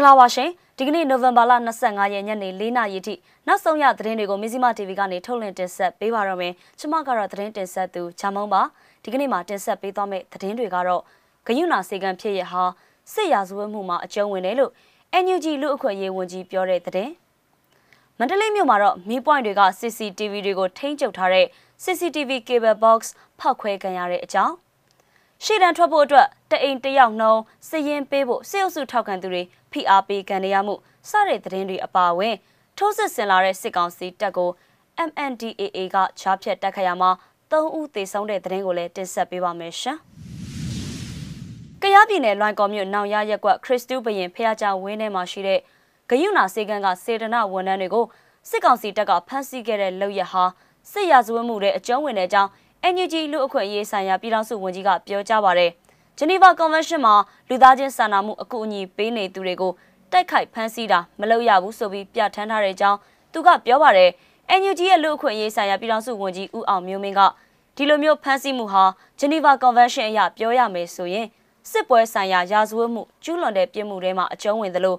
င်္ဂလာပါရှင်ဒီကနေ့နိုဝင်ဘာလ25ရက်ညနေ4နာရီထိနောက်ဆုံးရသတင်းတွေကိုမီဇီမာ TV ကနေထုတ်လွှင့်တင်ဆက်ပေးပါရမယ်ကျွန်မကတော့သတင်းတင်ဆက်သူချာမုံပါဒီကနေ့မှာတင်ဆက်ပေးသွားမယ့်သတင်းတွေကတော့ဂယုဏစေကံဖြစ်ရဟာစစ်ရာဇဝတ်မှုမှာအကျုံးဝင်တယ်လို့ NUG လူအခွင့်အရေးဝန်ကြီးပြောတဲ့သတင်းမန္တလေးမြို့မှာတော့မီးပွိုင်းတွေက CCTV တွေကိုထိန်းချုပ်ထားတဲ့ CCTV cable box ဖောက်ခွဲခံရတဲ့အကြောင်း ရှေ့တန်းထွက်ဖို့အတွက်တအိမ်တယောက်နှုံးစရင်ပေးဖို့စေုပ်စုထောက်ခံသူတွေဖိအားပေးခံရမှုစတဲ့သတင်းတွေအပါအဝင်ထိုးစစ်ဆင်လာတဲ့စစ်ကောင်စီတပ်ကို MNDAA ကချားဖြတ်တိုက်ခိုက်ရမှာ3ဦးသေဆုံးတဲ့သတင်းကိုလည်းတင်ဆက်ပေးပါမယ်ရှင်။ကယားပြည်နယ်လွိုင်ကော်မြို့နောင်ရရက်ကွက်ခရစ်တုဘရင်ဖះကြောင်ဝင်းထဲမှာရှိတဲ့ဂယုနာစေကန်းကစေတနာဝန်ထမ်းတွေကိုစစ်ကောင်စီတပ်ကဖမ်းဆီးခဲ့တဲ့လောက်ရဟာစစ်ရာဇဝတ်မှုတွေအကျုံးဝင်တဲ့အကြောင်း NUG လူအခွင့်အရေးဆိုင်ရာပြည်ထောင်စုဝန်ကြီးကပြောကြားပါတယ်။ဂျနီဗာကွန်ဗင်းရှင်းမှာလူသားချင်းစာနာမှုအကူအညီပေးနေသူတွေကိုတိုက်ခိုက်ဖမ်းဆီးတာမလုပ်ရဘူးဆိုပြီးပြဋ္ဌာန်းထားတဲ့အကြောင်းသူကပြောပါတယ်။ NUG ရဲ့လူအခွင့်အရေးဆိုင်ရာပြည်ထောင်စုဝန်ကြီးဦးအောင်မျိုးမင်းကဒီလိုမျိုးဖမ်းဆီးမှုဟာဂျနီဗာကွန်ဗင်းရှင်းအရပြောရမယ်ဆိုရင်စစ်ပွဲဆိုင်ရာရာဇဝတ်မှုကျူးလွန်တဲ့ပြစ်မှုတွေမှာအကျုံးဝင်သလို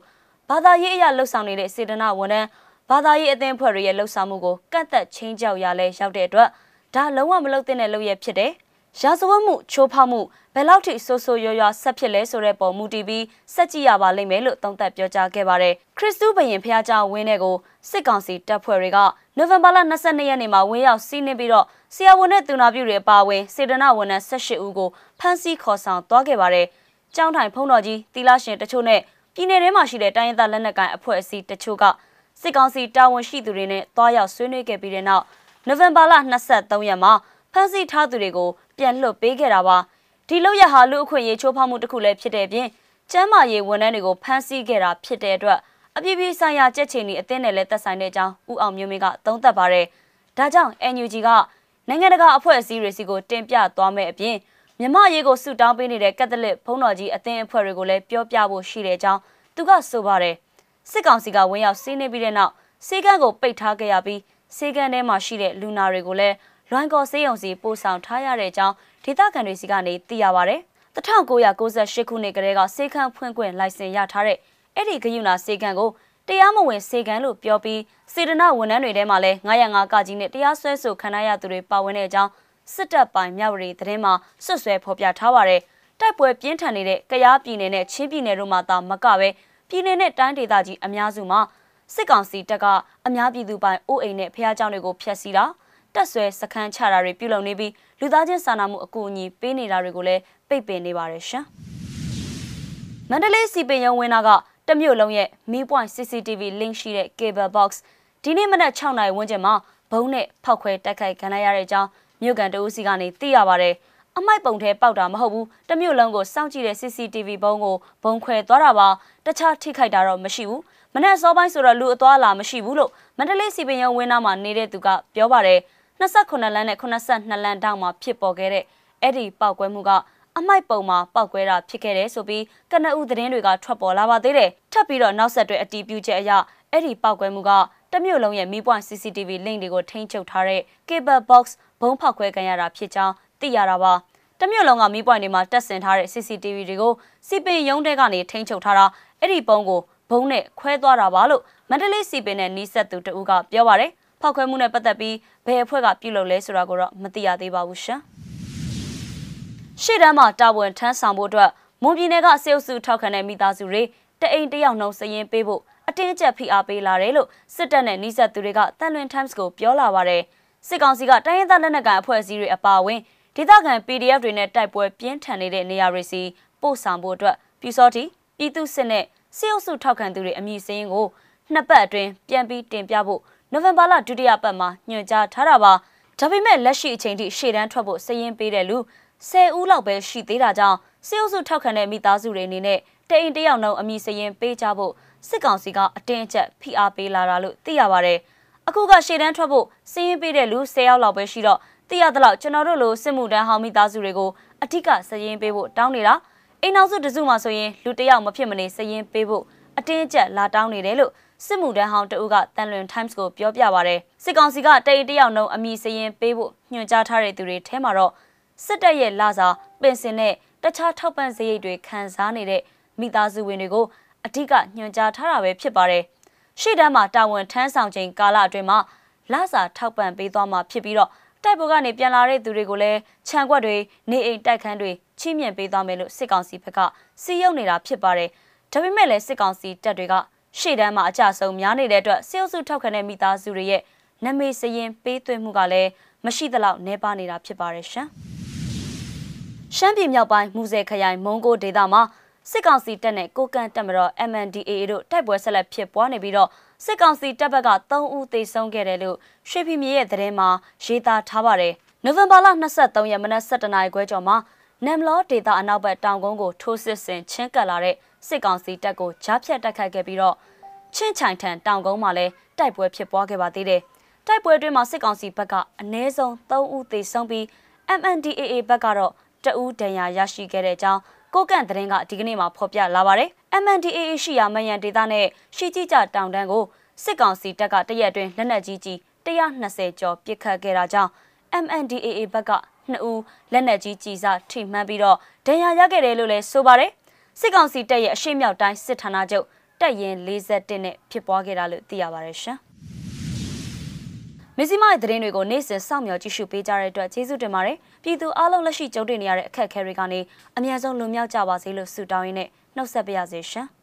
ဘာသာရေးအရလှုပ်ဆောင်နေတဲ့စေတနာဝန်ထမ်းဘာသာရေးအသင်းဖွဲ့တွေရဲ့လှုပ်ဆောင်မှုကိုကန့်သက်ချင်းကြောက်ရလဲရောက်တဲ့အတွက် ဒါလုံးဝမလုပ်သင့်တဲ့လုပ်ရဖြစ်တယ်။ရာဇဝတ်မှုချိုးဖောက်မှုဘယ်လောက်ထိဆိုးဆိုးရွားရွားဆက်ဖြစ်လဲဆိုတဲ့ပုံမူတည်ပြီးစက်ကြည့်ရပါလိမ့်မယ်လို့သုံးသပ်ပြောကြားခဲ့ပါတယ်။ခရစ်စတူးဘရင်ဖះเจ้าဝင်းတဲ့ကိုစစ်ကောင်စီတပ်ဖွဲ့တွေကနိုဝင်ဘာလ22ရက်နေ့မှာဝင်းရောက်စီးနှင်းပြီးတော့ဆရာဝန်နဲ့သူနာပြုတွေအပါအဝင်စေတနာဝန်ထမ်း18ဦးကိုဖမ်းဆီးခေါ်ဆောင်သွားခဲ့ပါတယ်။ကျောင်းထိုင်ဖုံတော်ကြီးတီလာရှင်တချို့နဲ့ပြည်내ထဲမှာရှိတဲ့တိုင်းရင်းသားလက်နက်ကိုင်အဖွဲ့အစည်းတချို့ကစစ်ကောင်စီတာဝန်ရှိသူတွေနဲ့တွားရောက်ဆွေးနွေးခဲ့ပြီးတဲ့နောက် နိုဝင်ဘာလ23ရက်မှာဖမ်းဆီးထားသူတွေကိုပြန်လွှတ်ပေးခဲ့တာပါဒီလောက်ရဟာလူအခွင့်အရေးချိုးဖောက်မှုတစ်ခုလည်းဖြစ်တဲ့ပြင်ကျမ်းမာရေးဝန်ထမ်းတွေကိုဖမ်းဆီးခဲ့တာဖြစ်တဲ့အတွက်အပြည့်ပြည့်ဆိုင်ရာကြက်ချင်ဒီအသင်းနဲ့လည်းသက်ဆိုင်တဲ့အကြောင်းဦးအောင်မျိုးမင်းကသုံးသပ်ပါတယ်ဒါကြောင့် NUG ကနိုင်ငံတကာအဖွဲ့အစည်းတွေစီကိုတင်ပြသွားမယ့်အပြင်မြမရေးကိုဆုတောင်းပေးနေတဲ့ကက်သလစ်ဘုန်းတော်ကြီးအသင်းအဖွဲ့တွေကိုလည်းပြောပြဖို့ရှိတဲ့အကြောင်းသူကဆိုပါတယ်စစ်ကောင်စီကဝင်ရောက်စီးနှင်းပြီးတဲ့နောက်စေကန်းကိုပိတ်ထားခဲ့ရပြီး စေကန်းထဲမှာရှိတဲ့လူနာတွေကိုလည်းလွိုင်းကော်စေးရုံစီပို့ဆောင်ထားရတဲ့အကြောင်းဒေသခံတွေစီကနေသိရပါဗျ။1998ခုနှစ်ကတည်းကစေခန်းဖွင့်ခွင့်လိုင်စင်ရထားတဲ့အဲ့ဒီဂယုနာစေခန်းကိုတရားမဝင်စေကန်းလို့ပြောပြီးစေတနာဝန်ထမ်းတွေထဲမှာလည်း905ကကြီးနဲ့တရားစွဲဆိုခံရသူတွေပါဝင်တဲ့အကြောင်းစစ်တပ်ပိုင်မြဝတီသတင်းမှာဆွဆွဲဖော်ပြထားပါတယ်။တိုက်ပွဲပြင်းထန်နေတဲ့ကယားပြည်နယ်နဲ့ချင်းပြည်နယ်တို့မှာသာမကပဲပြည်နယ်နဲ့တိုင်းဒေသကြီးအများစုမှာ စစ်ကောင်စီတပ်ကအများပြည်သူပိုင်အိုးအိမ်နဲ့ဖျားကြောင်တွေကိုဖျက်ဆီးတာတက်ဆွဲစခန်းချတာတွေပြုလုပ်နေပြီးလူသားချင်းစာနာမှုအကူအညီပေးနေတာတွေကိုလည်းပိတ်ပင်နေပါတယ်ရှင်။မန္တလေးစီပင်ရုံဝင်တာကတမြို့လုံးရဲ့ Mi Point CCTV link ရှိတဲ့ cable box ဒီနေ့မနက်6နာရီဝန်းကျင်မှာဘုံနဲ့ဖောက်ခွဲတိုက်ခိုက်ခံရတဲ့အကြောင်းမြို့ကန်တအူးစီကနေသိရပါတယ်။အမိုက်ပုံထဲပေါက်တာမဟုတ်ဘူးတမြို့လုံးကိုစောင့်ကြည့်တဲ့ CCTV ဘုံကိုဘုံခွဲသွားတာပါတခြားထိခိုက်တာတော့မရှိဘူး။ မနေ့စောပိုင်းဆိုတော့လူအသွားလာမရှိဘူးလို့မန္တလေးစီပင်ရုံဝင်းနာမှာနေတဲ့သူကပြောပါတယ်28လမ်းနဲ့82လမ်းတောင်မှာဖြစ်ပေါ်ခဲ့တဲ့အဲ့ဒီပောက်ကွဲမှုကအမိုက်ပုံမှာပောက်ကွဲတာဖြစ်ခဲ့တယ်ဆိုပြီးကနအူသတင်းတွေကထွက်ပေါ်လာပါသေးတယ်ထပ်ပြီးတော့နောက်ဆက်တွဲအတီးပြုချက်အရအဲ့ဒီပောက်ကွဲမှုကတမျိုးလုံးရဲ့မီးပွိုင်း CCTV link တွေကိုထိန်းချုပ်ထားတဲ့ cable box ဘုံဖောက်ခွဲခံရတာဖြစ်ကြောင်းသိရတာပါတမျိုးလုံးကမီးပွိုင်းတွေမှာတက်ဆင်ထားတဲ့ CCTV တွေကိုစီပင်ရုံးတဲကနေထိန်းချုပ်ထားတာအဲ့ဒီပုံကို ဘုံနဲ့ခွဲသွားတာပါလို့မန္တလေးစီပင်နဲ့နီးစပ်သူတဦးကပြောပါတယ်ဖောက်ခွဲမှုနဲ့ပတ်သက်ပြီးဘယ်အဖွဲ့ကပြုလုပ်လဲဆိုတာကိုတော့မသိရသေးပါဘူးရှင်ရှေ့တန်းမှာတာဝန်ထမ်းဆောင်ဖို့အတွက်မွန်ပြည်နယ်ကစေအုပ်စုထောက်ခံတဲ့မိသားစုတွေတအိမ်တယောက်နှုံစရင်ပေးဖို့အတင်းအကျပ်ဖိအားပေးလာတယ်လို့စစ်တပ်နဲ့နှိစက်သူတွေကတန်လွင် Times ကိုပြောလာပါတယ်စစ်ကောင်စီကတိုင်းရင်းသားလက်နက်ကိုင်အဖွဲ့အစည်းတွေအပါအဝင်ဒေသခံ PDF တွေနဲ့တိုက်ပွဲပြင်းထန်နေတဲ့နေရာတွေစီပို့ဆောင်ဖို့အတွက်ပြူစောတီပြည်သူစစ်နဲ့ စစ်အုပ်စုထောက်ခံသူတွေအမည်စင်းကိုနှစ်ပတ်အတွင်းပြန်ပြီးတင်ပြဖို့နိုဝင်ဘာလဒုတိယပတ်မှာညွှန်ကြားထားတာပါဒါပေမဲ့လက်ရှိအချိန်ထိရှေ့တန်းထွက်ဖို့စည်ရင်ပေးတဲ့လူ10ဦးလောက်ပဲရှိသေးတာကြောင့်စစ်အုပ်စုထောက်ခံတဲ့မိသားစုတွေအနေနဲ့တအိမ်တယောက်နှုံအမည်စရင်ပေးကြဖို့စစ်ကောင်စီကအတင်းအကျပ်ဖိအားပေးလာတာလို့သိရပါတယ်အခုကရှေ့တန်းထွက်ဖို့စည်ရင်ပေးတဲ့လူ10ယောက်လောက်ပဲရှိတော့သိရသလောက်ကျွန်တော်တို့လိုစစ်မှုတန်းဟောင်းမိသားစုတွေကိုအထက်ကစည်ရင်ပေးဖို့တောင်းနေတာ အိမ်နောက်စုတစုမှဆိုရင်လူတယောက်မဖြစ်မနေစည်ရင်ပေးဖို့အတင်းအကျပ်လာတောင်းနေတယ်လို့စစ်မှုတန်းဟောင်းတအုပ်ကတန်လွင် Times ကိုပြောပြပါရယ်စစ်ကောင်စီကတအိတယောက်နှုံအမိစရင်ပေးဖို့ညွှန်ကြားထားတဲ့သူတွေထဲမှာတော့စစ်တပ်ရဲ့လာစာပင်စင်နဲ့တခြားထောက်ပံ့စရိတ်တွေခံစားနေတဲ့မိသားစုဝင်တွေကိုအဓိကညွှန်ကြားထားတာပဲဖြစ်ပါတယ်။ရှေ့တန်းမှာတာဝန်ထမ်းဆောင်ချိန်ကာလအတွင်းမှာလစာထောက်ပံ့ပေးသွားမှာဖြစ်ပြီးတော့ တိုက်ပွဲကနေပြန်လာတဲ့သူတွေကိုလည်းခြံကွက်တွေနေအိမ်တိုက်ခန်းတွေချိမြင့်ပေးသွားမယ်လို့စစ်ကောင်စီဘက်ကစီးရုံနေတာဖြစ်ပါတယ်။ဒါပေမဲ့လည်းစစ်ကောင်စီတပ်တွေကရှေ့တန်းမှာအကြဆုံးများနေတဲ့အတွက်စစ်အုပ်စုထောက်ခံတဲ့မိသားစုတွေရဲ့နမေစရင်ပေးသွင်းမှုကလည်းမရှိသလောက်နှဲပါနေတာဖြစ်ပါတယ်ရှင်။ရှမ်းပြည်မြောက်ပိုင်းမူဆယ်ခရိုင်မုံကိုဒေသမှာစစ်ကောင်စီတပ်နဲ့ကိုကန့်တပ်မတော် MNDAA တို့တိုက်ပွဲဆက်လက်ဖြစ်ပွားနေပြီးတော့ စစ်ကောင်စီတပ်ဘက်က3ဦးသေဆုံးခဲ့တယ်လို့ရွှေဖီမြေရဲ့သတင်းမှာရေးသားထားပါတယ်။နိုဝင်ဘာလ23ရက်မနက်7:00နာရီခွဲကျော်မှာနမ်လောဒေတာအနောက်ဘက်တောင်ကုန်းကိုထိုးစစ်ဆင်ချင်းကပ်လာတဲ့စစ်ကောင်စီတပ်ကိုကြားဖြတ်တိုက်ခိုက်ခဲ့ပြီးတော့ချင်းချိုင်ထန်တောင်ကုန်းမှာလည်းတိုက်ပွဲဖြစ်ပွားခဲ့ပါသေးတယ်။တိုက်ပွဲအတွင်းမှာစစ်ကောင်စီဘက်ကအနည်းဆုံး3ဦးသေဆုံးပြီး MNDAA ဘက်ကတော့တအူးဒဏ်ရာရရှိခဲ့တဲ့အကြောင်း ကိုကန့်သတင်းကဒီကနေ့မှာဖော်ပြလာပါတယ်။ MNDAA ရှိရာမယန်ဒေသနဲ့ရှီကြီးကြတောင်တန်းကိုစစ်ကောင်စီတပ်ကတရက်အတွင်းလက်နက်ကြီးကြီး120ကျော်ပစ်ခတ်ခဲ့တာကြောင့် MNDAA ဘက်က2ဦးလက်နက်ကြီးကြီးစားထိမှန်ပြီးတော့ဒဏ်ရာရခဲ့တယ်လို့လည်းဆိုပါတယ်။စစ်ကောင်စီတပ်ရဲ့အရှိမြောက်တိုင်းစစ်ဌာနချုပ်တပ်ရင်41နဲ့ဖြစ်ပွားခဲ့တာလို့သိရပါတယ်ရှင်။ မစ္စည်းမရဲ့သတင်းတွေကိုနေ့စဉ်စောင့်မျှော်ကြည့်ရှုပေးကြတဲ့အတွက်ကျေးဇူးတင်ပါတယ်။ပြည်သူအားလုံးလက်ရှိကြုံတွေ့နေရတဲ့အခက်အခဲတွေကနေအများဆုံးလွန်မြောက်ကြပါစေလို့ဆုတောင်းရင်းနဲ့နှုတ်ဆက်ပါရစေရှင်။